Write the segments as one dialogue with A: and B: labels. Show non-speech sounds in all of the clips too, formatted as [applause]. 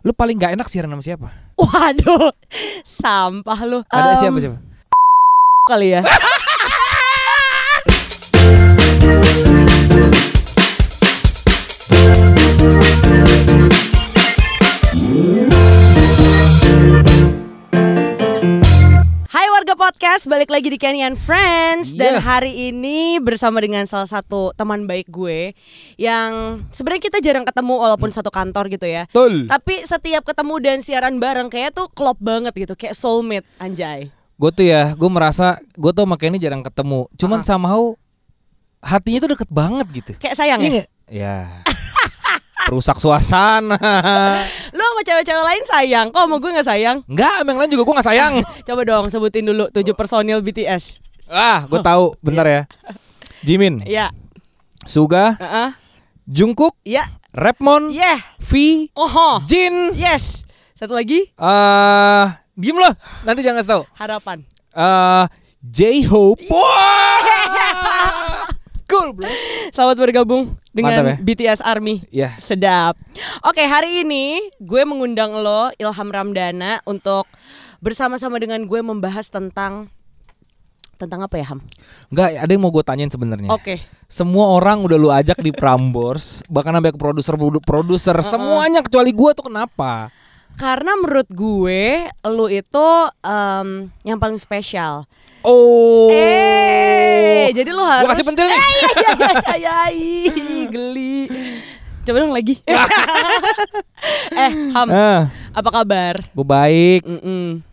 A: Lu paling gak enak siaran sama siapa?
B: Waduh, sampah lu.
A: Ada
B: Em,
A: siapa siapa?
B: kali ya? [laughs] Warga podcast, balik lagi di Kenny and Friends Dan
A: Iya.
B: hari ini bersama dengan salah satu teman baik gue Yang sebenarnya kita jarang ketemu walaupun satu kantor gitu ya
A: Betul.
B: Tapi setiap ketemu dan siaran bareng kayak tuh klop banget gitu Kayak soulmate anjay
A: Gue tuh ya, gue merasa gue tuh sama Kenny jarang ketemu. Cuman
B: Ah.
A: somehow hatinya tuh deket banget gitu.
B: Kayak sayang
A: Iya
B: ya?
A: Ya. Rusak suasana. [laughs]
B: Lo sama cewek-cewek lain sayang Kok sama gue gak sayang?
A: Enggak, sama yang lain juga gue gak sayang. [laughs]
B: Coba dong sebutin dulu tujuh personil BTS
A: Ah, gue tahu. Bentar ya. Jimin,
B: Iya
A: Suga,
B: Heeh.
A: Jungkook,
B: Iya
A: Rapmon,
B: Yeah
A: V,
B: Oho
A: Jin.
B: Yes Satu lagi
A: Eh, diem loh. Nanti jangan kasih tahu.
B: Harapan
A: Eh, J-Hope. [laughs] Cool, bro.
B: Selamat bergabung dengan
A: Mantap ya.
B: BTS Army
A: Ya.
B: Sedap. Oke, hari ini gue mengundang lo Ilham Ramdana untuk bersama-sama dengan gue membahas tentang tentang apa ya Ham?
A: Enggak, ada yang mau gue tanyain sebenarnya.
B: Oke.
A: Semua orang udah lu ajak di Prambors, [laughs] bahkan sampai ke produser produser semuanya kecuali gua tuh kenapa?
B: Karena menurut gue lo itu em, yang paling spesial.
A: Oh.
B: Eh, jadi lo harus
A: Gua kasih pentil nih.
B: Eh, iya, [laughs] ih, geli. Coba dong lagi. [laughs] eh, Ham,
A: Ah,
B: apa kabar?
A: gua baik.
B: Mm-mm.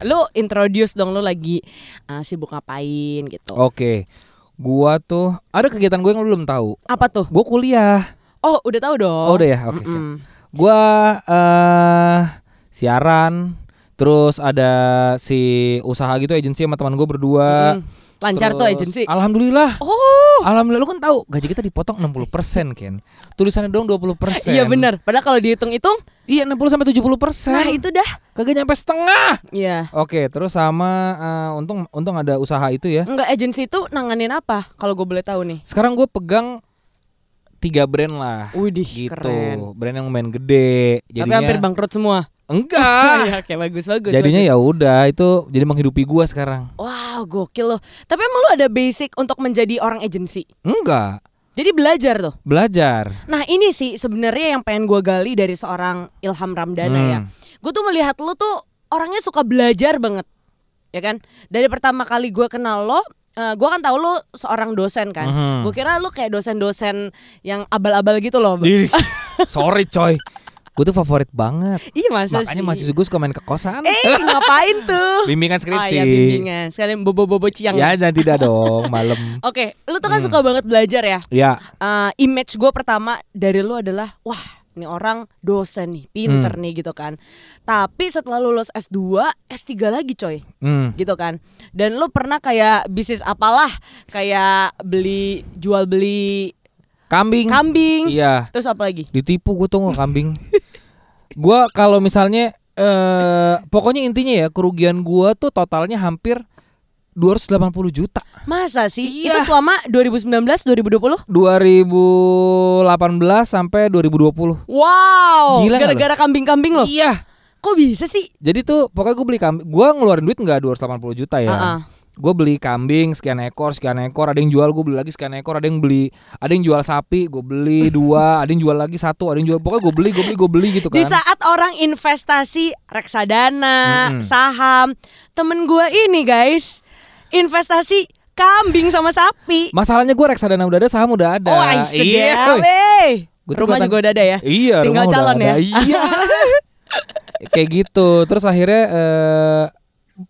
B: Lu introduce dong lu lagi uh, sibuk ngapain gitu.
A: Oke. Gua tuh ada kegiatan gue yang lu belum tahu.
B: Apa tuh?
A: Gua kuliah.
B: Oh, udah tahu dong.
A: Oh, udah ya? Oke, siap.
B: Mm-mm.
A: Gua eh siaran, terus ada si usaha gitu agensi sama teman gue berdua.
B: Mm-mm. Lancar tuh
A: Terus,
B: agensi.
A: Alhamdulillah.
B: Oh,
A: Alhamdulillah lu kan tahu gaji kita dipotong 60% Ken. Tulisannya dong 20%.
B: iya benar. Padahal kalau dihitung-hitung,
A: Iya 60 sampai 70 persen.
B: nah itu dah.
A: kagak nyampe setengah.
B: Iya.
A: Oke, terus sama eh, untung untung ada usaha itu ya.
B: Enggak agensi itu nanganin apa? Kalau gue boleh tahu nih.
A: Sekarang gue pegang tiga brand lah.
B: Widih,
A: gitu.
B: keren.
A: Brand yang main gede.
B: Tapi
A: Jadinya
B: hampir bangkrut semua.
A: Enggak. [laughs]
B: Iya, oke bagus bagus.
A: Jadinya ya udah itu jadi menghidupi gua sekarang.
B: Wow, gokil loh. Tapi emang lu ada basic untuk menjadi orang agensi.
A: Enggak,
B: Jadi belajar tuh.
A: belajar.
B: Nah ini sih sebenarnya yang pengen gue gali dari seorang Ilham Ramdana
A: Hmm.
B: ya. Gue tuh melihat lu tuh orangnya suka belajar banget, ya kan? Dari pertama kali gue kenal lo, eh, gue kan tahu lo seorang dosen kan.
A: Mhm.
B: Gue kira lu kayak dosen-dosen yang abal-abal gitu loh. [laughs]
A: Sorry coy. Gue tuh favorit banget.
B: Ih masa
A: Makanya
B: sih?
A: mahasiswa gue suka main ke kosan.
B: Eh ngapain tuh? [laughs]
A: Bimbingan
B: Oh
A: skripsi.
B: ya bimbingan. Sekalian bobo-bobo ciang.
A: Ya, dan tidak dong, malam. [laughs]
B: Oke, lu tuh kan
A: Hmm.
B: suka banget belajar ya.
A: Ya,
B: Eh, image gue pertama dari lu adalah wah ini orang dosen nih, pinter
A: Hmm.
B: nih gitu kan. Tapi setelah lulus S2, S3 lagi coy,
A: hmm.
B: gitu kan. Dan lu pernah kayak bisnis apalah, kayak beli jual beli
A: kambing.
B: kambing.
A: Iya,
B: Terus apa lagi?
A: ditipu gue tuh kambing. [laughs] gua kalau misalnya eh pokoknya intinya ya kerugian gua tuh totalnya hampir 280 juta.
B: Masa sih?
A: Iya.
B: Itu selama 2019 2020?
A: 2018 sampai 2020.
B: Wow, gara-gara kambing-kambing lo.
A: Iya.
B: Kok bisa sih?
A: Jadi tuh pokoknya gue beli kambing, gua ngeluarin duit nggak 280 juta ya.
B: Ah-ah.
A: Gue beli kambing sekian ekor, sekian ekor, ada yang jual gue beli lagi sekian ekor, ada yang beli, ada yang jual sapi, gue beli [laughs] dua, ada yang jual lagi satu, ada yang jual, pokoknya gue beli, gue beli, gue beli gitu kan.
B: Di saat orang investasi reksadana,
A: Mm-mm.
B: saham, temen gue ini guys, investasi kambing sama sapi.
A: Masalahnya gue reksadana udah ada, saham udah ada.
B: Oh, I
A: Iya. Gua tuh
B: Rumah juga udah ada ya.
A: Iya,
B: Tinggal
A: rumah udah
B: calon
A: ada.
B: ya?
A: Iya. [laughs] Kayak gitu. Terus akhirnya eh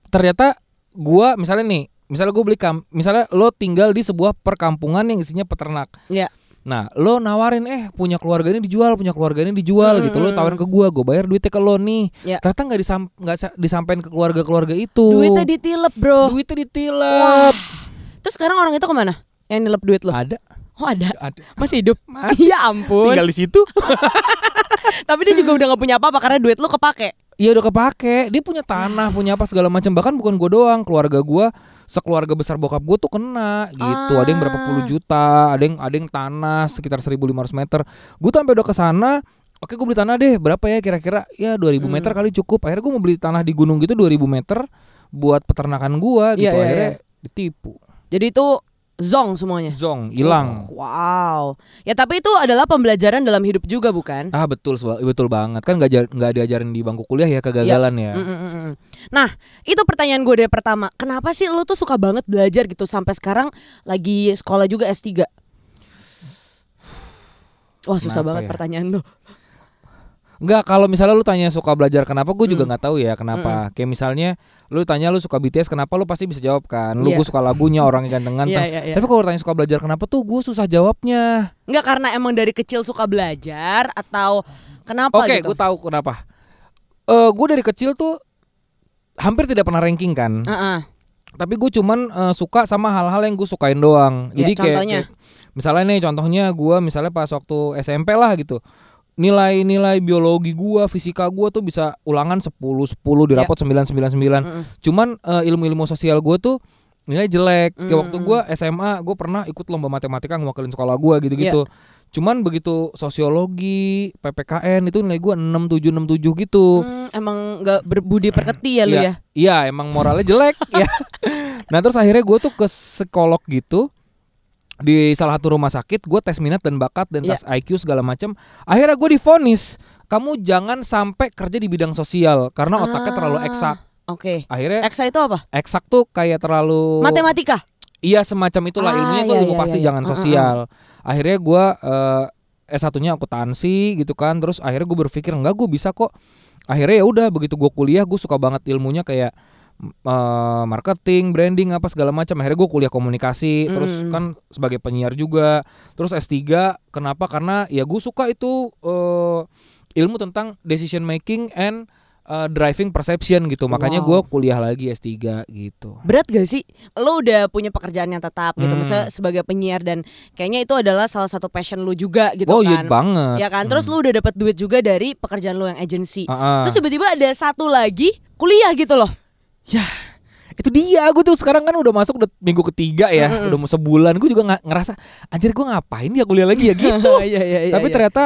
A: ternyata gua misalnya nih, misalnya gue beli kam, misalnya lo tinggal di sebuah perkampungan yang isinya peternak.
B: Iya.
A: Nah, lo nawarin eh punya keluarga ini dijual, punya keluarga ini dijual
B: Mm,
A: gitu. Lo
B: mm,
A: tawarin ke gua, gue bayar duitnya ke lo nih.
B: Iya.
A: Ternyata nggak disam nggak sa- disampaikan ke keluarga-keluarga itu.
B: Duitnya ditilep bro.
A: Duitnya ditilep.
B: Terus sekarang orang itu ke mana? Yang nilep duit lo?
A: Ada,
B: Oh ada.
A: ada.
B: Masih hidup? [laughs]
A: Masih.
B: Ya ampun.
A: Tinggal di situ. [laughs]
B: Tapi dia juga udah gak punya apa-apa karena duit lo kepake.
A: Iya udah kepake. Dia punya tanah, punya apa segala macam. Bahkan bukan gue doang, keluarga gua, sekeluarga besar bokap gue tuh kena gitu. Ada yang berapa puluh
B: Ah.
A: juta, ada yang ada yang tanah sekitar 1500 meter. Gue sampai udah ke sana Oke gue beli tanah deh berapa ya kira-kira ya 2000
B: Hmm.
A: meter kali cukup akhirnya gue mau beli tanah di gunung gitu 2000 meter buat peternakan gua gitu
B: Iya, iya,
A: akhirnya ditipu
B: Jadi itu zong semuanya.
A: zong hilang
B: Oh, wow. Ya tapi itu adalah pembelajaran dalam hidup juga bukan?
A: ah betul betul banget kan nggak nggak diajarin di bangku kuliah ya kegagalan ya
B: Mm, mm, mm, mm. Nah, itu pertanyaan gue dari pertama. Kenapa sih lu tuh suka banget belajar gitu sampai sekarang lagi sekolah juga S3? Wah, susah
A: Kenapa
B: banget
A: ya?
B: pertanyaan lu.
A: Enggak, kalau misalnya lu tanya suka belajar kenapa, gue juga
B: Hmm.
A: nggak tahu ya kenapa. Kayak misalnya lu tanya lu suka BTS kenapa, lu pasti bisa jawab kan. Lu
B: Iya.
A: gue suka lagunya, orangnya ganteng-ganteng.
B: Iya, iya, iya.
A: Tapi kalau tanya suka belajar kenapa tuh gue susah jawabnya.
B: Enggak karena emang dari kecil suka belajar atau kenapa
A: Oke,
B: gitu?
A: gue tahu kenapa. Eh gue dari kecil tuh hampir tidak pernah ranking kan.
B: Heeh.
A: Tapi gue cuman eh, suka sama hal-hal yang gue sukain doang.
B: Ya,
A: Jadi kayak, kayak- misalnya nih contohnya gue misalnya pas waktu SMP lah gitu. Nilai-nilai biologi gua, fisika gua tuh bisa ulangan 10 10 di
B: Ya.
A: rapot 999.
B: Mm-mm.
A: Cuman eh, ilmu-ilmu sosial gue tuh nilai jelek. Kayak
B: Mm,
A: waktu
B: mm.
A: gue SMA, gue pernah ikut lomba matematika ngewakilin sekolah gue gitu-gitu.
B: Iya.
A: Cuman begitu sosiologi, PPKN itu nilai gue 67 67 gitu.
B: Hmm, emang nggak berbudi perketi ya lu
A: Iya.
B: ya?
A: Iya, emang moralnya jelek [laughs] ya. Nah, terus akhirnya gue tuh ke psikolog gitu di salah satu rumah sakit, gue tes minat dan bakat dan
B: Iya.
A: tes IQ segala macam. Akhirnya gue difonis, kamu jangan sampai kerja di bidang sosial karena otaknya terlalu
B: Ah,
A: eksak.
B: Oke.
A: Akhirnya
B: Eksa itu apa?
A: eksak tuh kayak terlalu
B: Matematika.
A: Iya semacam itulah
B: Ah,
A: ilmunya tuh
B: iya,
A: ilmu
B: iya,
A: pasti
B: iya.
A: jangan
B: Mm, mm,
A: sosial. Akhirnya gua eh, S1-nya akuntansi gitu kan. Terus akhirnya gue berpikir enggak gue bisa kok. Akhirnya ya udah begitu gue kuliah gue suka banget ilmunya kayak eh, marketing, branding apa segala macam. Akhirnya gue kuliah komunikasi, terus
B: Mm.
A: kan sebagai penyiar juga. Terus S3 kenapa? Karena ya gue suka itu eh, ilmu tentang decision making and eh, driving perception gitu. Makanya gue
B: Wow.
A: kuliah lagi S3 gitu.
B: Berat gak sih? Lo udah punya pekerjaan yang tetap gitu,
A: Hmm.
B: misalnya sebagai penyiar dan kayaknya itu adalah salah satu passion lu juga gitu
A: oh iya
B: kan.
A: banget.
B: Ya kan, terus
A: Hmm.
B: lu udah dapat duit juga dari pekerjaan lu yang agency.
A: Ah, ah.
B: Terus tiba-tiba ada satu lagi kuliah gitu loh.
A: Ya itu dia gue tuh sekarang kan udah masuk udah minggu ketiga ya
B: Mm-mm.
A: udah mau sebulan gue juga nggak ngerasa anjir gue ngapain ya kuliah lagi ya [laughs] gitu
B: Iya, iya, iya,
A: tapi ternyata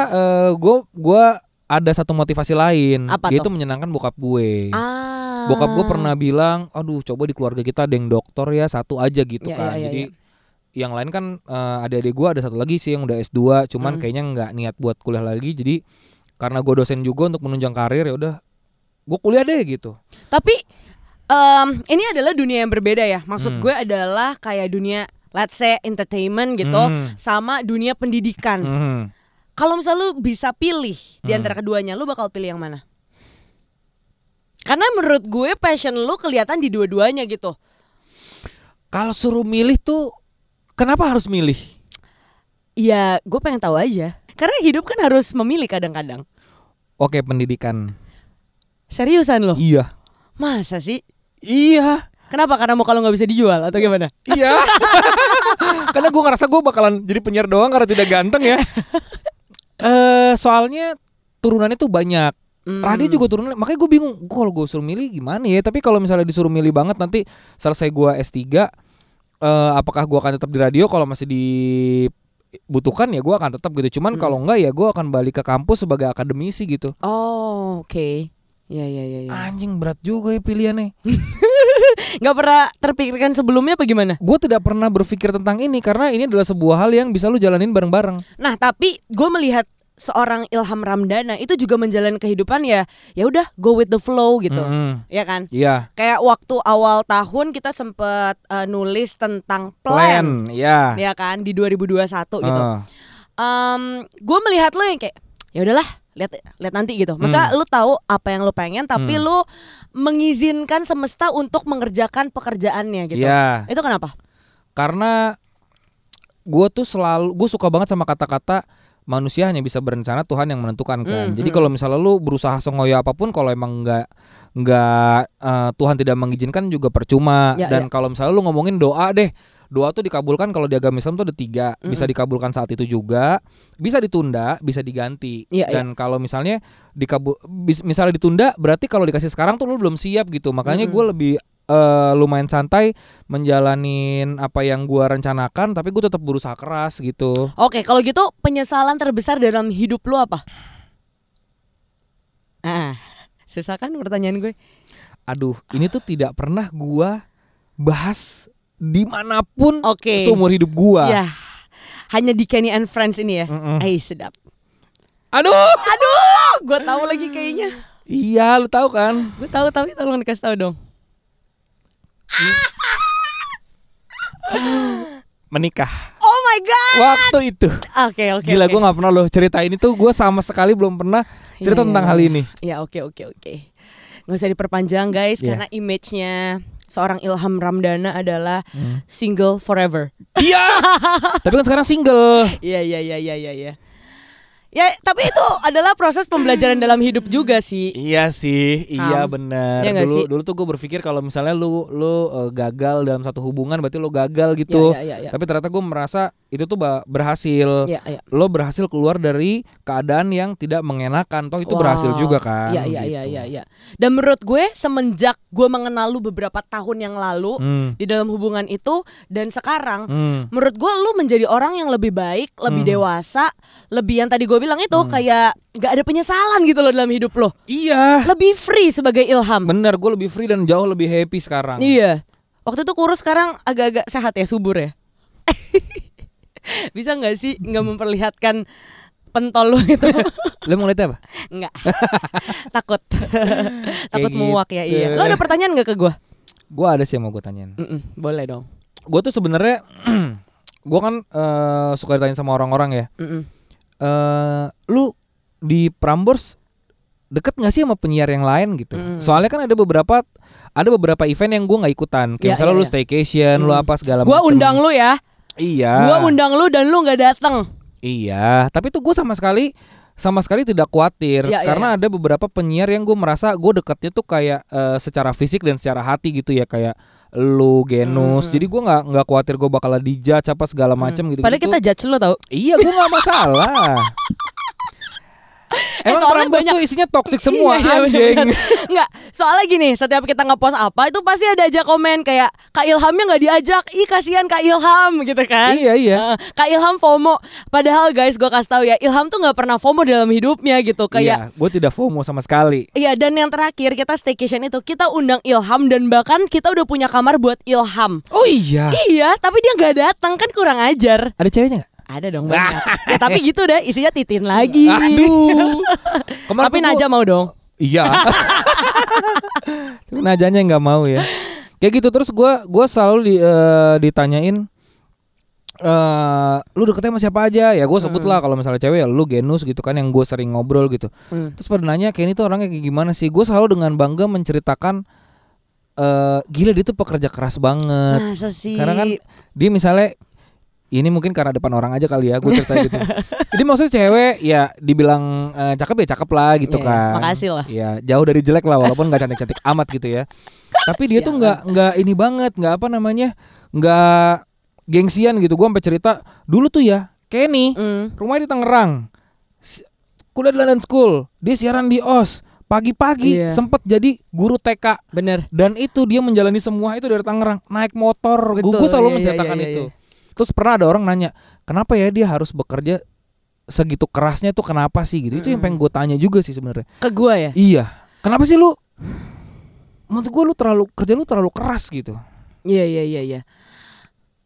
A: gue gue ada satu motivasi lain
B: Apa
A: yaitu
B: tuh?
A: menyenangkan bokap gue
B: ah.
A: bokap gue pernah bilang aduh coba di keluarga kita ada yang dokter ya satu aja gitu
B: Ya,
A: kan
B: ya, ya,
A: jadi yang lain kan eh, adik-adik gue ada satu lagi sih yang udah S2 cuman
B: Mm.
A: kayaknya nggak niat buat kuliah lagi jadi karena gue dosen juga untuk menunjang karir ya udah gue kuliah deh gitu
B: Tapi em, ini adalah dunia yang berbeda ya. Maksud
A: Hmm.
B: gue adalah kayak dunia let's say entertainment gitu
A: Hmm.
B: sama dunia pendidikan.
A: Mhm.
B: Kalau misalnya lu bisa pilih di
A: Hmm.
B: antara keduanya, lu bakal pilih yang mana? Karena menurut gue passion lu kelihatan di dua-duanya gitu.
A: Kalau suruh milih tuh kenapa harus milih?
B: Ya, gue pengen tahu aja. Karena hidup kan harus memilih kadang-kadang.
A: Oke, pendidikan.
B: Seriusan lo?
A: Iya.
B: Masa sih?
A: Iya.
B: Kenapa? Karena mau kalau nggak bisa dijual atau gimana?
A: Iya. [laughs] karena gue ngerasa gue bakalan jadi penyiar doang karena tidak ganteng ya. [laughs] Eh, soalnya turunannya tuh banyak.
B: Hmm.
A: Radio juga turunan, makanya gue bingung. Gue kalau gue suruh milih gimana ya? Tapi kalau misalnya disuruh milih banget nanti selesai gue S3 eh, apakah gue akan tetap di radio kalau masih dibutuhkan ya gue akan tetap gitu. Cuman
B: Hmm.
A: kalau enggak ya gue akan balik ke kampus sebagai akademisi gitu.
B: Oh, oke. Ya, ya, ya, ya.
A: Anjing berat juga ya pilihannya. [laughs]
B: Nggak pernah terpikirkan sebelumnya apa gimana?
A: gue tidak pernah berpikir tentang ini karena ini adalah sebuah hal yang bisa lu jalanin bareng-bareng.
B: Nah, tapi gue melihat seorang Ilham Ramdana itu juga menjalani kehidupan ya, ya udah go with the flow gitu,
A: Mm-mm.
B: ya kan?
A: Iya.
B: Kayak waktu awal tahun kita sempet eh, nulis tentang plan,
A: Plan, ya.
B: ya kan di 2021 gitu.
A: Ah.
B: gue melihat lo yang kayak ya udahlah lihat lihat nanti gitu. Masa lu tahu apa yang lu pengen tapi
A: Hmm.
B: lu mengizinkan semesta untuk mengerjakan pekerjaannya gitu.
A: Iya.
B: Itu kenapa?
A: Karena gue tuh selalu gue suka banget sama kata-kata manusia hanya bisa berencana Tuhan yang menentukan kan.
B: Mm,
A: Jadi
B: mm.
A: kalau misalnya lu berusaha sengoyo apa pun kalau emang nggak nggak eh, Tuhan tidak mengizinkan juga percuma.
B: Ya,
A: Dan kalau misalnya lu ngomongin doa deh, doa tuh dikabulkan kalau di agama Islam tuh ada tiga,
B: Mm.
A: bisa dikabulkan saat itu juga, bisa ditunda, bisa diganti.
B: Iya,
A: Dan kalau misalnya dikabul, misalnya ditunda, berarti kalau dikasih sekarang tuh lu belum siap gitu. Makanya
B: Mm-mm.
A: gue lebih eh, lumayan santai menjalanin apa yang gua rencanakan, tapi gue tetap berusaha keras gitu.
B: Oke, kalau gitu penyesalan terbesar dalam hidup lu apa? Ah, susah kan pertanyaan gue?
A: Aduh, ini tuh tidak pernah gua bahas di mana pun
B: Oke.
A: seumur hidup gua.
B: Ya, hanya di Kenny and Friends ini ya.
A: Mm-mm.
B: Ay, sedap.
A: Aduh,
B: Aduh, gue tahu lagi kayaknya.
A: iya lu tahu kan?
B: Gue tahu tapi tolong dikasih tahu dong.
A: Menikah
B: Oh my god.
A: waktu itu.
B: Oke oke.
A: Gila
B: oke.
A: gua nggak pernah loh ceritain itu gua sama sekali belum pernah cerita
B: Iya,
A: tentang hal
B: iya.
A: ini.
B: Ya oke oke oke. Nggak usah diperpanjang guys
A: Iya.
B: karena image-nya seorang Ilham Ramdana adalah
A: Hmm.
B: single forever.
A: Iya. [laughs] Tapi kan sekarang single.
B: Iya iya iya iya iya. Ya. ya tapi itu adalah proses pembelajaran dalam hidup juga sih.
A: Iya sih, iya
B: Am.
A: benar.
B: Iya
A: dulu
B: sih?
A: dulu tuh gue berpikir kalau misalnya lu lu uh, gagal dalam satu hubungan berarti lu gagal gitu.
B: Ya, ya, ya, ya.
A: Tapi ternyata gue merasa itu tuh berhasil.
B: Ya, ya.
A: Lo berhasil keluar dari keadaan yang tidak mengenakan. Toh itu
B: Wow.
A: berhasil juga kan.
B: Iya iya iya
A: gitu.
B: iya iya. Dan menurut gue semenjak gue mengenal lu beberapa tahun yang lalu
A: Hmm.
B: di dalam hubungan itu dan sekarang
A: Hmm.
B: menurut gue lu menjadi orang yang lebih baik, lebih
A: Hmm.
B: dewasa, lebih yang tadi gue bilang itu kayak nggak ada penyesalan gitu loh dalam hidup lo.
A: Iya.
B: Lebih free sebagai Ilham.
A: Bener, gue lebih free dan jauh lebih happy sekarang.
B: Iya. Waktu itu kurus sekarang agak-agak sehat ya, subur ya. [laughs] Bisa nggak sih nggak memperlihatkan pentol lu gitu? [laughs]
A: Lo mau lihat apa?
B: Nggak. [laughs] Takut. Takut
A: Kayak
B: muak ya.
A: gitu.
B: Iya. Lo ada pertanyaan nggak ke gue?
A: Gue ada sih yang mau gue tanyain.
B: Mm-mm, boleh dong.
A: Gue tuh sebenarnya, [clears throat] gue kan eh, suka ditanya sama orang-orang ya.
B: Mm-mm.
A: Eh lu di Prambors deket gak sih sama penyiar yang lain gitu?
B: Mm.
A: Soalnya kan ada beberapa ada beberapa event yang gue nggak ikutan. Kayak
B: Ya,
A: misalnya
B: ya,
A: lu
B: ya.
A: staycation, lu
B: Mm.
A: apa segala
B: Gua
A: macem.
B: undang lu ya.
A: Iya.
B: Gua undang lu dan lu nggak datang.
A: Iya. Tapi tuh gue sama sekali sama sekali tidak khawatir
B: Ya, ya,
A: karena ada beberapa penyiar yang gue merasa gue deketnya tuh kayak eh, secara fisik dan secara hati gitu ya kayak lu Genus.
B: Hmm.
A: Jadi gue nggak nggak khawatir gue bakal dijudge apa segala macam gitu.
B: Padahal kita judge lo tau.
A: Iya, gue nggak masalah. [laughs] Emang
B: soalnya
A: Prambors
B: banyak-
A: tuh isinya toxic semua
B: Iya, iya,
A: anjing.
B: Enggak, soalnya gini, setiap kita ngepost apa itu pasti ada aja komen kayak Kak Ilhamnya nggak diajak, ih kasihan Kak Ilham gitu kan.
A: Iya iya.
B: Eh, Kak Ilham FOMO. Padahal guys, gue kasih tahu ya, Ilham tuh nggak pernah FOMO dalam hidupnya gitu. Kayak
A: Iya, gue tidak FOMO sama sekali.
B: Iya dan yang terakhir kita staycation itu kita undang Ilham dan bahkan kita udah punya kamar buat Ilham.
A: Oh iya.
B: Iya, tapi dia nggak datang kan kurang ajar.
A: Ada ceweknya nggak?
B: Ada dong banyak. ya, tapi gitu deh, isinya titin lagi.
A: Aduh. Kemarin
B: tapi Naja mau dong.
A: Iya. [laughs] Tapi Najanya nggak mau ya. Kayak gitu terus gue gua selalu di, eh, ditanyain eh lu deketnya sama siapa aja ya gue sebut lah kalau misalnya cewek ya lu genus gitu kan yang gue sering ngobrol gitu
B: Hmm.
A: terus pada nanya Kenny tuh orangnya kayak gimana sih gue selalu dengan bangga menceritakan eh gila dia tuh pekerja keras banget
B: Masa sih?
A: Karena kan dia misalnya ini mungkin karena depan orang aja kali ya gue cerita gitu. [laughs] Jadi maksudnya cewek ya dibilang eh, cakep ya cakep lah gitu
B: Iya,
A: kan.
B: makasih lah.
A: Ya jauh dari jelek lah walaupun nggak cantik-cantik [laughs] amat gitu ya. Tapi dia tuh
B: Sialan.
A: nggak nggak ini banget nggak apa namanya nggak gengsian gitu. Gue sampai cerita dulu tuh ya Kenny
B: Hmm.
A: rumahnya di Tangerang. Kuliah di London School. Dia siaran di OS. Pagi-pagi
B: Iya.
A: sempet jadi guru TK
B: Bener.
A: dan itu dia menjalani semua itu dari Tangerang naik motor
B: Betul,
A: gue selalu
B: iya,
A: menceritakan
B: iya, iya,
A: itu terus pernah ada orang nanya kenapa ya dia harus bekerja segitu kerasnya tuh kenapa sih? Gitu. Itu yang pengen gue tanya juga sih sebenarnya.
B: Ke gua ya.
A: iya. Kenapa sih lu menurut gue lu terlalu kerja lu terlalu keras gitu.
B: Iya iya iya iya.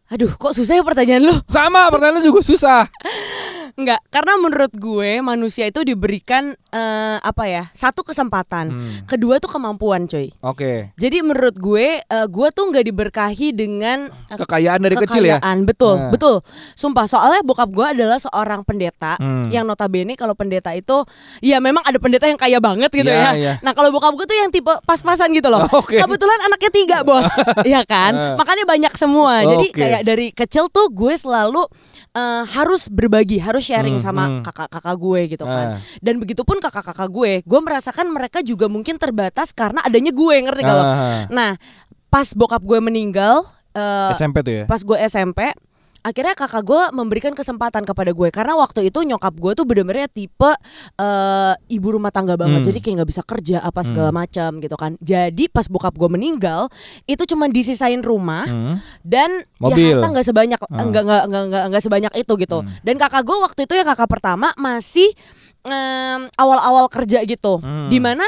B: Aduh, kok susah ya pertanyaan lu?
A: sama pertanyaan lu juga susah [laughs]
B: Enggak, karena menurut gue manusia itu diberikan eh, apa ya? Satu kesempatan.
A: Hmm,
B: Kedua tuh kemampuan, coy.
A: oke
B: Jadi menurut gue, eh, gue tuh nggak diberkahi dengan eh,
A: kekayaan dari kecil ya
B: kekayaan. Betul,
A: Nah.
B: betul. Sumpah, soalnya bokap gue adalah seorang pendeta
A: Hmm.
B: yang notabene kalau pendeta itu ya memang ada pendeta yang kaya banget gitu
A: Iya,
B: ya.
A: iya.
B: Nah, kalau bokap gue tuh yang tipe pas-pasan gitu loh.
A: Oke.
B: Kebetulan anaknya tiga, Bos. [laughs] Iya kan?
A: Eh.
B: Makanya banyak semua. Jadi kayak dari kecil tuh gue selalu eh, harus berbagi, harus sharing
A: Hmm,
B: sama
A: hmm.
B: kakak-kakak gue gitu kan. Dan begitupun kakak-kakak gue, gue merasakan mereka juga mungkin terbatas karena adanya gue, ngerti lo?
A: Ah,
B: Nah, pas bokap gue meninggal, eh,
A: SMP tuh ya
B: pas gue SMP akhirnya kakak gue memberikan kesempatan kepada gue karena waktu itu nyokap gue tuh bener-bener tipe eh, ibu rumah tangga banget
A: Hmm.
B: jadi kayak nggak bisa kerja apa segala
A: Hmm.
B: macam gitu kan jadi pas bokap gue meninggal itu cuma disisain rumah
A: Hmm.
B: dan
A: Mobil.
B: ya harta nggak sebanyak
A: Ah.
B: nggak nggak nggak nggak nggak sebanyak itu gitu
A: Hmm.
B: dan kakak gue waktu itu yang kakak pertama masih em, awal-awal kerja gitu,
A: Hmm.
B: di mana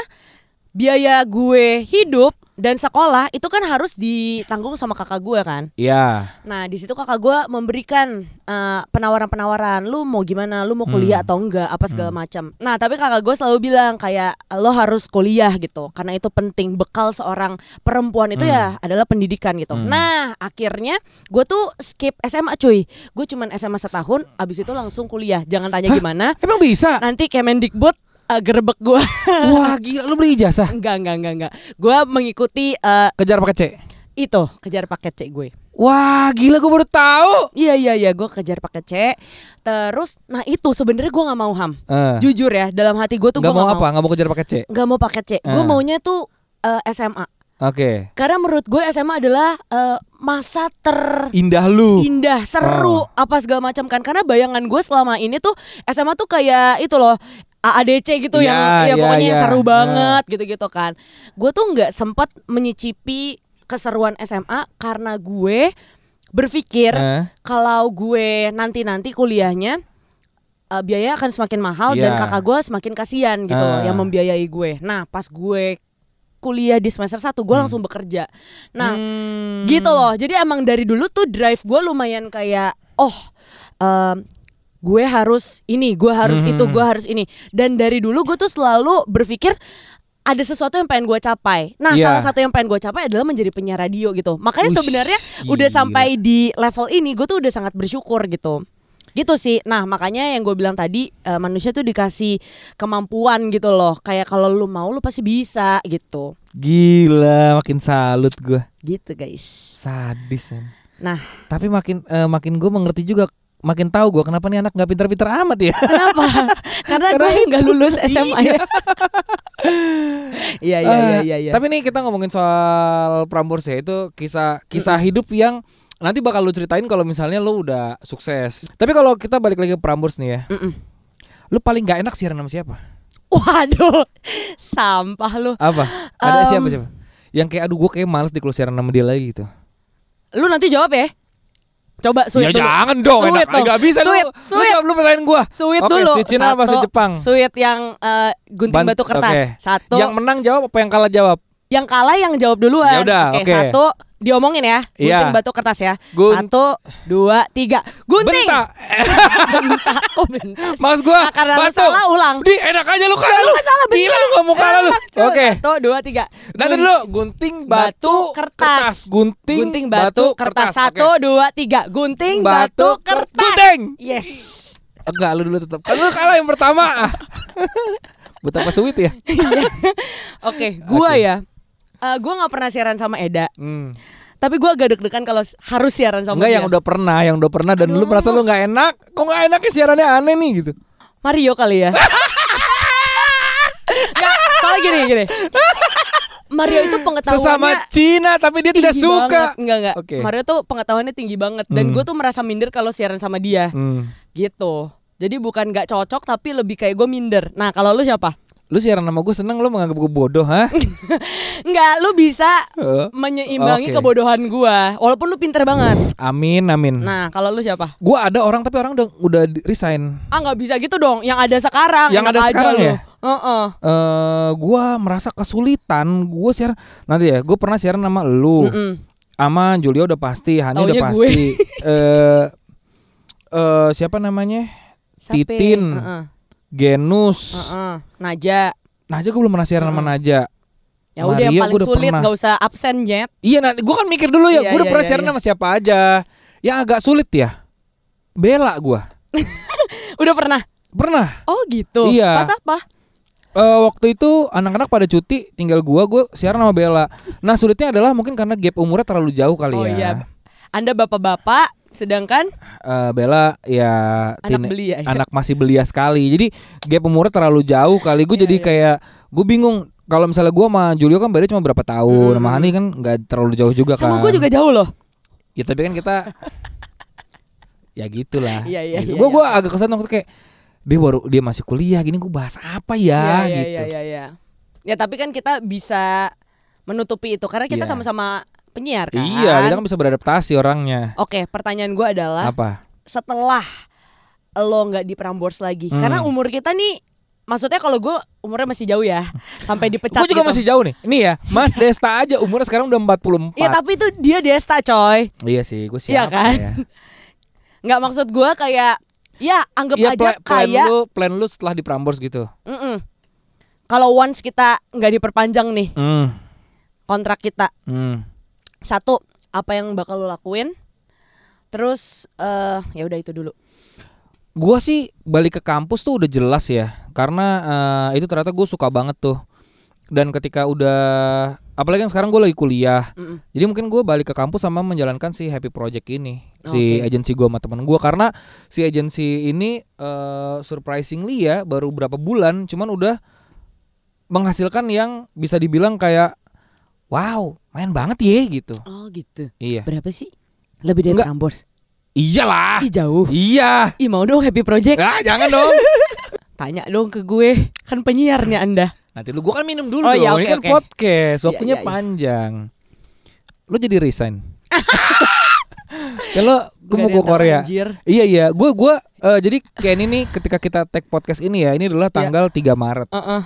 B: biaya gue hidup dan sekolah itu kan harus ditanggung sama kakak gue kan.
A: Iya.
B: Nah di situ kakak gue memberikan eh, penawaran-penawaran, lu mau gimana, lu mau kuliah
A: Hmm.
B: atau enggak, apa segala macam. Nah tapi kakak gue selalu bilang kayak lo harus kuliah gitu, karena itu penting. Bekal seorang perempuan itu
A: Hmm.
B: ya adalah pendidikan gitu.
A: Hmm.
B: Nah akhirnya gue tuh skip SMA cuy, gue cuman SMA setahun, abis itu langsung kuliah. Jangan tanya gimana,
A: Emang bisa?
B: nanti Kemendikbud uh, gerbek gue. [laughs]
A: Wah gila lu beli ijazah
B: enggak enggak enggak enggak. Gue mengikuti eh,
A: kejar pakai C.
B: itu kejar paket C gue.
A: Wah gila gue baru tahu.
B: Iya iya iya gue kejar pakai C. Terus nah itu sebenarnya gue nggak mau ham.
A: Eh,
B: Jujur ya dalam hati gue tuh gue
A: nggak mau apa? Nggak mau kejar pakai C.
B: Nggak mau pakai C. Gue
A: Eh.
B: maunya tuh eh, SMA.
A: Oke.
B: Karena menurut gue SMA adalah eh, masa
A: Indah lu.
B: terindah, seru,
A: Oh.
B: apa segala macam kan. Karena bayangan gue selama ini tuh SMA tuh kayak itu loh. AADC gitu yang
A: Iya,
B: ya
A: iya,
B: pokoknya yang
A: iya.
B: seru
A: Eh.
B: banget gitu-gitu kan. Gue tuh nggak sempat menyicipi keseruan SMA karena gue berpikir
A: Eh,
B: kalau gue nanti-nanti kuliahnya eh, biaya akan semakin mahal dan
A: Iya.
B: kakak gue semakin kasihan gitu
A: Ah.
B: yang membiayai gue. Nah, pas gue kuliah di semester 1 gue
A: Hmm.
B: langsung bekerja. Nah,
A: hmm.
B: gitu loh. Jadi emang dari dulu tuh drive gue lumayan kayak oh em, gue harus ini, gue harus
A: Hmm.
B: itu, gue harus ini. Dan dari dulu gue tuh selalu berpikir ada sesuatu yang pengen gue capai. Nah,
A: Iya.
B: salah satu yang pengen gue capai adalah menjadi penyiar radio gitu. Makanya sebenarnya udah sampai di level ini gue tuh udah sangat bersyukur gitu. Gitu sih. Nah, makanya yang gue bilang tadi eh, manusia tuh dikasih kemampuan gitu loh. Kayak kalau lu mau lu pasti bisa gitu.
A: Gila, makin salut gue.
B: Gitu, guys.
A: Sadis. men.
B: Nah,
A: Tapi makin eh, makin gue mengerti juga, makin tahu gue kenapa nih anak nggak pintar-pintar amat ya.
B: kenapa? [laughs] Karena,
A: Karena
B: gue nggak lulus SMA ya. [laughs] Iya, iya, iya,
A: Eh,
B: iya, iya.
A: Tapi nih kita ngomongin soal Prambors ya itu kisah kisah hidup yang nanti bakal lu ceritain kalau misalnya lu udah sukses. Tapi kalau kita balik lagi ke Prambors nih ya, lu paling gak enak siaran sama siapa?
B: Waduh, sampah lu.
A: Apa? Ada
B: Um,
A: siapa siapa? Yang kayak aduh gue kayak males di siaran sama dia lagi gitu.
B: Lu nanti jawab ya. Coba sweet
A: ya
B: dulu.
A: jangan dong,
B: Sweet
A: enak. Gak bisa
B: Sweet,
A: lu. Lu
B: sweet.
A: jawab lu pertanyaan gua.
B: Sweet
A: Oke,
B: dulu.
A: sweet Cina apa sweet Jepang?
B: Sweet yang eh, gunting
A: Ban-
B: batu kertas.
A: oke.
B: Satu.
A: Yang menang jawab apa yang kalah jawab?
B: Yang kalah yang jawab duluan.
A: Ya udah, oke.
B: Satu, diomongin ya. Gunting
A: Iya.
B: batu kertas ya.
A: Gun-
B: Satu, dua, tiga. Gunting.
A: Bentak.
B: Bentak. [laughs] Oh bentar.
A: Mas gua.
B: Nah, karena
A: batu.
B: salah ulang.
A: Di enak aja lu kalah
B: Lu salah,
A: Gila gak mau kalah lu. Oke.
B: Satu, dua, tiga.
A: Nanti dulu gunting batu,
B: kertas.
A: Gunting,
B: Gunting batu, kertas. Satu,
A: Oke.
B: dua, tiga. Gunting batu, kertas.
A: Gunting.
B: Yes.
A: Enggak, lu dulu tetap. Kan lu kalah yang pertama. [laughs] Betapa sweet ya.
B: Oke, gua
A: Oke.
B: ya. Eh, gua nggak pernah siaran sama Eda,
A: Hmm.
B: tapi gua agak deg-degan kalau harus siaran sama
A: Enggak
B: dia.
A: yang udah pernah, yang udah pernah dan lu
B: Aduh.
A: merasa lu nggak enak. Kok nggak enak ya siarannya aneh nih gitu.
B: Mario kali ya. [laughs] Soalnya gini gini. Mario itu pengetahuannya
A: Sesama Cina tapi dia tidak suka.
B: banget. Enggak enggak.
A: Oke.
B: Mario tuh pengetahuannya tinggi banget dan
A: Hmm.
B: gue tuh merasa minder kalau siaran sama dia
A: Hmm.
B: gitu. Jadi bukan nggak cocok tapi lebih kayak gue minder. Nah kalau lu siapa?
A: Lu siaran sama gue seneng lu menganggap gue bodoh, ha?
B: Enggak, [laughs] lu bisa
A: Eh,
B: menyeimbangi
A: Oke.
B: kebodohan gua walaupun lu pinter banget.
A: amin, amin.
B: Nah kalau lu siapa?
A: Gua ada orang tapi orang udah udah resign.
B: Ah nggak bisa gitu dong. Yang ada sekarang.
A: Yang ada sekarang
B: lu.
A: ya?
B: Heeh.
A: Eh, gua merasa kesulitan. Gua siaran nanti ya. Gue pernah siaran sama lu,
B: Mm-mm.
A: sama Julia udah pasti, Hani udah
B: gue.
A: pasti. [laughs] Eh, eh, siapa namanya?
B: Sape.
A: Titin.
B: Heeh.
A: Genus.
B: Heeh. Naja.
A: Naja gue belum pernah siaran sama
B: Mm.
A: Naja.
B: Ya udah yang paling sulit
A: pernah.
B: nggak usah absen jet.
A: Iya, nanti gue kan mikir dulu ya.
B: Iya,
A: gue udah
B: iya,
A: pernah
B: iya,
A: siaran
B: iya.
A: sama siapa aja. Yang agak sulit ya. Bella gua. [laughs]
B: Udah pernah?
A: Pernah.
B: Oh gitu.
A: Iya.
B: Pas apa?
A: Eh, waktu itu anak-anak pada cuti, tinggal gua, gua siaran sama Bella. Nah sulitnya adalah mungkin karena gap umurnya terlalu jauh kali
B: Oh
A: ya.
B: iya. Anda bapak-bapak, sedangkan
A: Eh, Bella ya
B: anak
A: teen-
B: belia. ya?
A: anak masih belia sekali. Jadi gap umurnya terlalu jauh kali. Gue
B: Iya,
A: jadi
B: iya.
A: kayak gue bingung. Kalau misalnya gua sama Julio kan beda cuma berapa tahun,
B: Hmm.
A: sama Hani kan nggak terlalu jauh juga kan.
B: Sama gue juga jauh loh.
A: Ya tapi kan kita [laughs] ya gitulah.
B: Iya, iya,
A: Gitu.
B: iya,
A: Gua
B: iya.
A: agak kesan waktu kayak dia baru dia masih kuliah gini gue bahas apa ya
B: Iya,
A: gitu.
B: Iya, iya, iya. Ya tapi kan kita bisa menutupi itu karena kita sama-sama penyiar kan.
A: Iya, kita kan bisa beradaptasi orangnya.
B: Oke, pertanyaan gue adalah
A: Apa?
B: setelah lo nggak di Prambors lagi,
A: Hmm.
B: karena umur kita nih maksudnya kalau gue umurnya masih jauh ya [laughs] sampai dipecat
A: Gue juga
B: gitu.
A: masih jauh nih. Ini ya, Mas Desta aja umurnya sekarang udah 44.
B: Iya tapi itu dia Desta coy
A: Iya sih, gue
B: Iya
A: siapa
B: kan?
A: ya. [laughs]
B: nggak maksud gue kayak ya anggap
A: Iya,
B: aja
A: pla- plan
B: kayak
A: lu, plan lu setelah di Prambors gitu.
B: Mm-mm. kalau once kita nggak diperpanjang nih
A: Hmm.
B: kontrak kita
A: Hmm.
B: Satu apa yang bakal lo lakuin terus eh ya udah itu dulu
A: Gua sih balik ke kampus tuh udah jelas ya, karena eh, itu ternyata gue suka banget tuh. Dan ketika udah, apalagi yang sekarang gue lagi kuliah,
B: Mm-mm.
A: jadi mungkin gue balik ke kampus sama menjalankan si Happy Project ini, si
B: Oke.
A: agensi gue sama temen gue, karena si agensi ini eh, surprisingly ya baru berapa bulan, cuman udah menghasilkan yang bisa dibilang kayak, wow, main banget ya gitu.
B: oh gitu
A: Iya,
B: berapa sih lebih dari
A: Enggak.
B: Prambors
A: iyalah,
B: Ih jauh
A: iya.
B: Ih mau dong happy project
A: Ah, jangan dong. [laughs]
B: Tanya dong ke gue Kan penyiarnya anda
A: Nanti lu gua kan minum dulu
B: Oh,
A: dong.
B: iya,
A: Ini kan
B: oke.
A: podcast,
B: Iya,
A: waktunya
B: iya, iya.
A: panjang. Lu jadi resign. [laughs] Kalau gue mau ke Korea.
B: anjir.
A: Iya iya, gue gua eh, jadi kayak ini nih ketika kita tag podcast ini ya, ini adalah
B: Iya.
A: tanggal 3 Maret.
B: Heeh.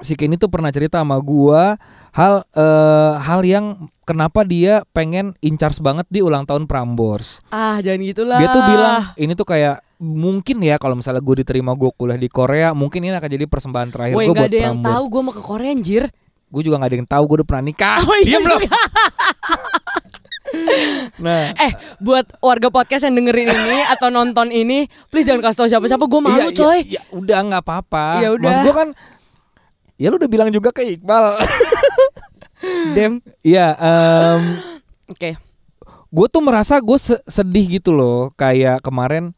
A: Si Kenny tuh pernah cerita sama gua hal eh, hal yang kenapa dia pengen in charge banget di ulang tahun Prambors.
B: Ah jangan gitulah
A: Dia tuh bilang ini tuh kayak mungkin ya kalau misalnya gue diterima gue kuliah di Korea, mungkin ini akan jadi persembahan terakhir gue buat
B: ada yang
A: Prambors.
B: tahu gue mau ke Korea anjir
A: Gue juga gak ada yang tahu gue udah pernah nikah.
B: Oh, iya
A: Diam. [laughs] Nah,
B: Eh buat warga podcast yang dengerin ini Atau nonton ini Please jangan kasih tau siapa-siapa Gue malu
A: iya,
B: coy
A: iya, iya, udah nggak apa-apa.
B: Ya udah.
A: Mas gue kan, ya lu udah bilang juga ke Iqbal. [laughs]
B: Dem
A: Iya, em,
B: Oke
A: gue tuh merasa gue se- sedih gitu loh. Kayak kemarin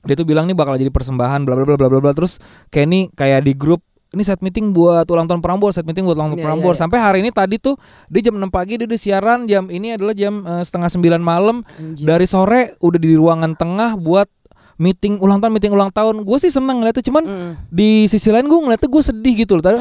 A: dia tuh bilang nih bakal jadi persembahan, bla bla bla bla bla bla. Terus Kenny kayak di grup ini set meeting buat ulang tahun Prambors, set meeting buat ulang tahun
B: Iya,
A: Prambors.
B: iya, iya.
A: Sampai hari ini tadi tuh dia jam 6 pagi dia udah siaran, jam ini adalah jam eh, setengah 9 malam.
B: Anjir.
A: Dari sore udah di ruangan tengah buat meeting ulang tahun meeting ulang tahun. Gue sih seneng ngeliatnya, cuman
B: Mm.
A: di sisi lain gue ngeliatnya gue sedih gitu loh. Tadi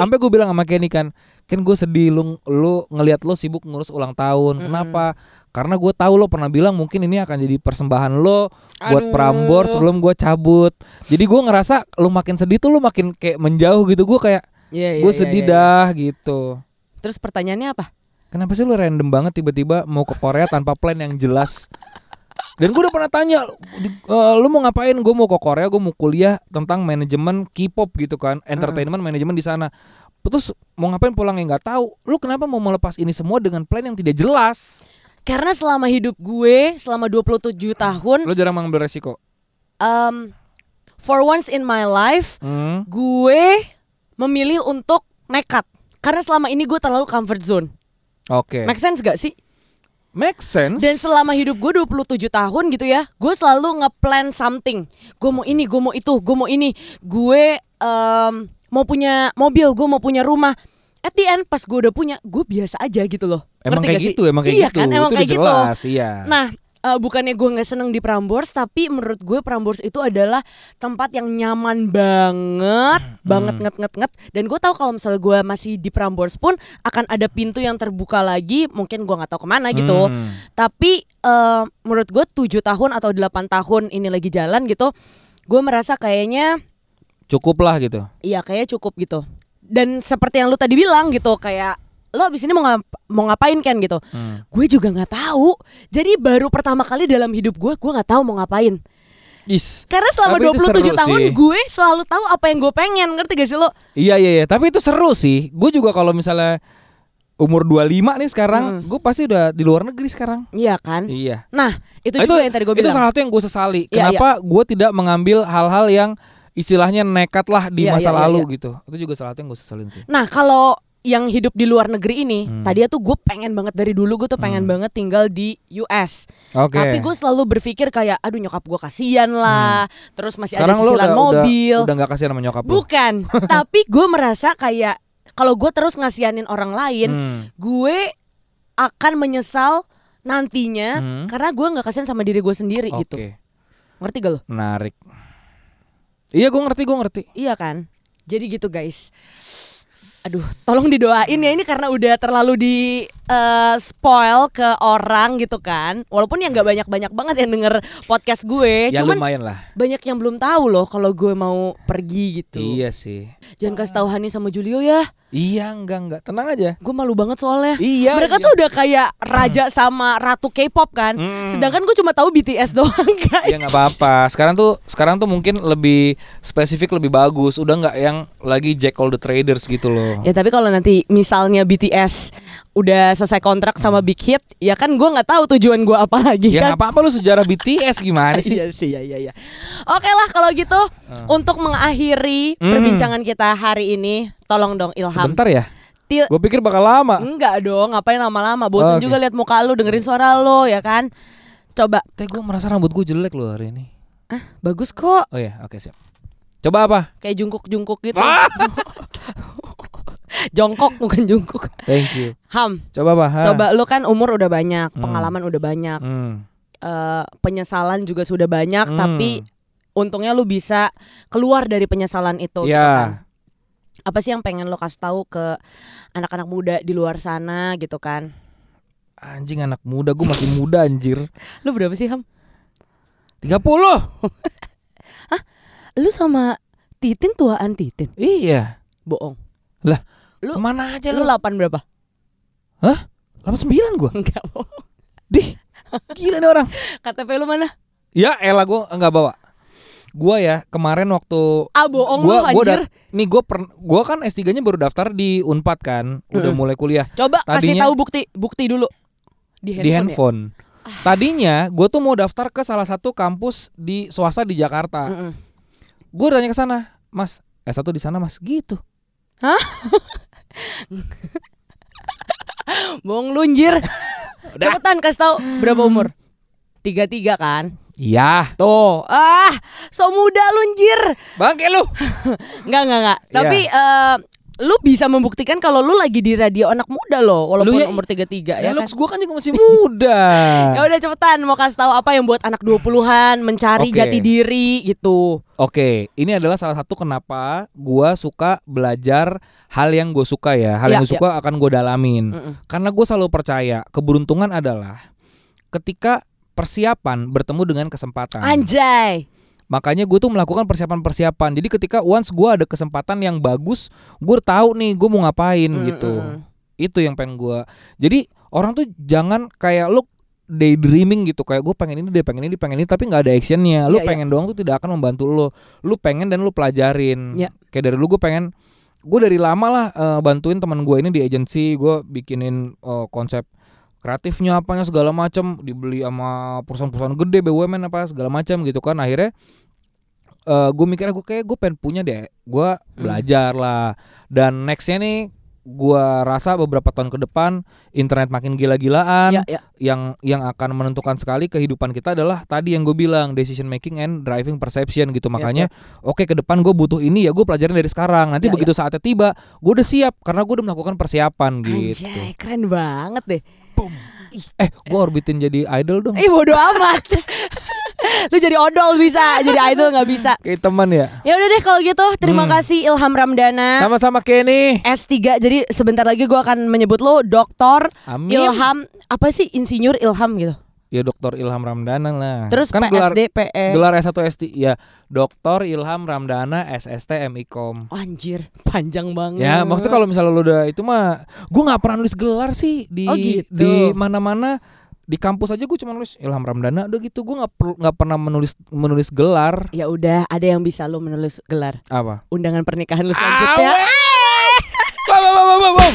A: sampai gue bilang sama Kenny kan, kan gue sedih lu lu ngelihat lo sibuk ngurus ulang tahun.
B: Mm-mm.
A: Kenapa? Karena gue tahu lo pernah bilang mungkin ini akan jadi persembahan lo buat
B: Aduh.
A: Prambors sebelum gue cabut. Jadi gue ngerasa lu makin sedih tuh lu makin kayak menjauh gitu. Gue kayak
B: Iya, iya,
A: gue
B: iya,
A: sedih
B: iya, iya.
A: dah gitu.
B: Terus pertanyaannya apa?
A: Kenapa sih lu random banget tiba-tiba mau ke Korea tanpa plan yang jelas? Dan gue udah pernah tanya, eh, lu mau ngapain? Gue mau ke Korea, gue mau kuliah tentang manajemen K-pop gitu kan, entertainment manajemen di sana. Terus mau ngapain pulang yang nggak tahu? Lu kenapa mau melepas ini semua dengan plan yang tidak jelas?
B: Karena selama hidup gue Selama 27 tahun
A: Lu jarang mengambil resiko.
B: um, For once in my life
A: Hmm.
B: Gue memilih untuk nekat Karena selama ini gue terlalu comfort zone
A: Oke.
B: Make sense gak sih?
A: Make sense.
B: Dan selama hidup gue 27 tahun gitu ya Gue selalu nge-plan something. Gue mau ini, gue mau itu, gue mau ini. Gue em, mau punya mobil, gue mau punya rumah. At the end pas gue udah punya Gue biasa aja gitu loh.
A: Emang
B: Ngerti
A: kayak gitu, emang kayak
B: iya
A: gitu.
B: kan, emang
A: Itu
B: kayak gitu.
A: jelas, iya.
B: Nah, eh, bukannya gue nggak seneng di Prambors, tapi menurut gue Prambors itu adalah tempat yang nyaman banget,
A: Hmm.
B: banget nget nget nget. Dan gue tahu kalau misalnya gue masih di Prambors pun akan ada pintu yang terbuka lagi, mungkin gue nggak tahu ke mana gitu.
A: Hmm.
B: Tapi eh, menurut gue 7 tahun atau 8 tahun ini lagi jalan gitu, gue merasa kayaknya
A: Cukup lah gitu.
B: iya kayaknya cukup gitu. Dan seperti yang lu tadi bilang gitu, kayak lo abis ini mau ngap- mau ngapain kan gitu
A: Hmm.
B: gue juga nggak tahu jadi baru pertama kali dalam hidup gue gue nggak tahu mau ngapain
A: Is.
B: karena selama
A: Tapi itu
B: 27
A: seru
B: tahun
A: sih.
B: gue selalu tahu apa yang gue pengen ngerti gak sih lo
A: Iya iya iya, tapi itu seru sih. Gue juga kalau misalnya umur 25 nih sekarang,
B: Hmm.
A: gue pasti udah di luar negeri sekarang.
B: iya kan
A: Iya.
B: nah itu
A: Nah,
B: juga yang tadi gue
A: itu
B: bilang
A: salah satu yang gue sesali.
B: Iya,
A: Kenapa gue tidak mengambil hal-hal yang istilahnya nekat lah di
B: Iya,
A: masa
B: iya, iya,
A: lalu
B: iya.
A: gitu. Itu juga salah satu yang gue sesalin sih.
B: nah kalau yang hidup di luar negeri ini
A: Hmm.
B: tadi tuh gue pengen banget dari dulu gue tuh pengen
A: Hmm.
B: banget tinggal di US
A: Oke.
B: tapi gue selalu berpikir kayak aduh nyokap gue kasihan lah terus masih
A: Hmm. sekarang
B: ada cicilan
A: udah,
B: mobil
A: udah, udah gak kasihan sama nyokap
B: bukan [laughs] tapi gue merasa kayak kalau gue terus ngasihanin orang lain
A: Hmm.
B: gue akan menyesal nantinya
A: Hmm.
B: karena gue nggak kasihan sama diri gue sendiri
A: Oke.
B: gitu ngerti gak lo
A: Menarik. Iya gue ngerti gue ngerti.
B: iya kan jadi gitu guys aduh tolong didoain ya ini karena udah terlalu di eh, spoil ke orang gitu kan. Walaupun ya nggak banyak-banyak banget yang denger podcast gue,
A: ya
B: cuman
A: lumayan lah.
B: banyak yang belum tahu loh kalau gue mau pergi gitu.
A: Iya sih.
B: Jangan kasih tahu Hani sama Julio ya.
A: Iya enggak enggak tenang aja.
B: Gue malu banget soalnya.
A: Iya.
B: Mereka
A: iya.
B: tuh udah kayak raja sama ratu K-pop kan.
A: Mm.
B: Sedangkan gue cuma tahu BTS [laughs] doang guys.
A: Ya nggak apa-apa. Sekarang tuh sekarang tuh mungkin lebih spesifik lebih bagus. Udah nggak yang lagi Jack all the traders gitu loh.
B: Ya tapi kalau nanti misalnya BTS udah selesai kontrak sama Big Hit, ya kan gue nggak tahu tujuan gue apa lagi
A: Ya
B: kan.
A: apa-apa lu sejarah BTS gimana [laughs] sih?
B: Iya sih, ya, ya, ya. Oke lah kalau gitu, untuk mengakhiri
A: Hmm.
B: perbincangan kita hari ini, tolong dong Ilham.
A: Sebentar ya. Gue pikir bakal lama.
B: Enggak dong, ngapain lama-lama? Bosan
A: Oke.
B: juga lihat muka lu, dengerin suara lu, ya kan? Coba,
A: Teh gue merasa rambut gue jelek loh hari ini.
B: ah bagus kok,
A: Oh ya, oke siap. Coba apa?
B: kayak jungkuk-jungkuk gitu.
A: Ah! [laughs]
B: Jongkok bukan jungkuk.
A: Thank you.
B: Ham,
A: Coba apa? Ha?
B: coba lu kan umur udah banyak,
A: Hmm.
B: pengalaman udah banyak,
A: Hmm.
B: eh, penyesalan juga sudah banyak,
A: Hmm.
B: tapi untungnya lu bisa keluar dari penyesalan itu. gitu
A: Ya.
B: kan. Apa sih yang pengen lo kasih tahu ke anak-anak muda di luar sana gitu kan?
A: Anjing anak muda, gue masih muda anjir. [laughs]
B: Lu berapa sih Ham?
A: 30. [laughs]
B: Lu sama Titin tuaan Titin?
A: Iya.
B: Bohong.
A: Lah,
B: Lu-
A: ke mana aja
B: Lu
A: lu?
B: 8 berapa?
A: 89 gue.
B: Enggak bohong.
A: Dih. Gila nih orang. [laughs]
B: KTP lu mana?
A: Ya elah gue nggak bawa. Gua ya kemarin waktu
B: Ah bohong
A: gua
B: lu
A: gua dat- nih gue per gua kan S3-nya baru daftar di Unpad kan, udah
B: Mm-mm.
A: mulai kuliah
B: Coba kasih
A: Tadinya-
B: tahu bukti bukti dulu. Di handphone.
A: di
B: ya?
A: handphone. Tadinya gue tuh mau daftar ke salah satu kampus di swasta di Jakarta.
B: Mm-mm.
A: Gue tanya ke sana, Mas, S1 di sana Mas, gitu. [laughs]
B: Bohong lu anjir.
A: Udah.
B: Cepetan kasih tahu berapa umur? Tiga tiga kan?
A: Iya,
B: Tuh, ah, so muda lu anjir.
A: bangke lu. [laughs]
B: Enggak, enggak, enggak.
A: Iya.
B: Tapi eh, lu bisa membuktikan kalau lu lagi di radio anak muda loh, walaupun
A: Lu ya-
B: umur 33
A: Ya,
B: ya kan.
A: looks gue kan juga masih muda. [laughs]
B: Ya udah cepetan mau kasih tahu apa yang buat anak 20-an mencari
A: Oke.
B: jati diri gitu.
A: Oke, ini adalah salah satu kenapa gua suka belajar hal yang gue suka ya, hal
B: Ya,
A: yang gue
B: ya.
A: suka akan gue dalamin.
B: Mm-mm.
A: Karena gue selalu percaya keberuntungan adalah ketika persiapan bertemu dengan kesempatan.
B: Anjay.
A: Makanya gue tuh melakukan persiapan-persiapan. Jadi ketika once gue ada kesempatan yang bagus, gue tahu nih gue mau ngapain
B: Mm,
A: gitu.
B: mm, mm.
A: Itu yang pengen gue. Jadi orang tuh jangan kayak lu daydreaming gitu kayak gue pengen ini deh pengen ini pengen ini tapi nggak ada actionnya lu
B: Iya, iya.
A: pengen doang tuh tidak akan membantu lu lu pengen dan lu pelajarin
B: Iya.
A: kayak dari lu gue pengen gue dari lama lah eh, bantuin teman gue ini di agensi gue bikinin eh, konsep kreatifnya apanya segala macam dibeli sama perusahaan-perusahaan gede BUMN apa segala macam gitu kan. Akhirnya eh gue mikirnya gue kayak gue pengen punya deh. Gue
B: Hmm.
A: belajar lah. Dan nextnya nih gue rasa beberapa tahun ke depan internet makin gila-gilaan.
B: Ya, ya.
A: yang yang akan menentukan sekali kehidupan kita adalah tadi yang gue bilang decision making and driving perception gitu. Makanya oke ke depan gue butuh ini ya gue pelajarin dari sekarang. Nanti
B: Ya,
A: begitu saatnya tiba gue udah siap. Karena gue udah melakukan persiapan gitu.
B: Anjay, keren banget deh.
A: Eh gue orbitin jadi idol dong
B: Ih bodo amat. [laughs] Lu jadi odol bisa, jadi idol nggak bisa.
A: kayak teman ya
B: Ya udah deh kalau gitu, terima
A: Hmm.
B: kasih Ilham Ramdana.
A: sama-sama Kenny
B: S3 jadi sebentar lagi gua akan menyebut lo Doktor Ilham apa sih insinyur Ilham gitu.
A: Ya Dokter Ilham Ramdana lah.
B: Terus
A: kan gelar
B: PSD PE.
A: gelar S1 ST ya. Dokter Ilham Ramdana SST MIKOM
B: Anjir, panjang banget.
A: Ya maksudnya kalau misalnya lu udah itu mah gue nggak pernah nulis gelar sih di
B: Oh, gitu.
A: di mana-mana. Di kampus aja gue cuma nulis Ilham Ramdana udah gitu. Gue nggak perlu nggak pernah menulis menulis gelar.
B: Ya udah, ada yang bisa lo menulis gelar.
A: Apa?
B: Undangan pernikahan lu selanjutnya. [laughs]
A: Ba, ba,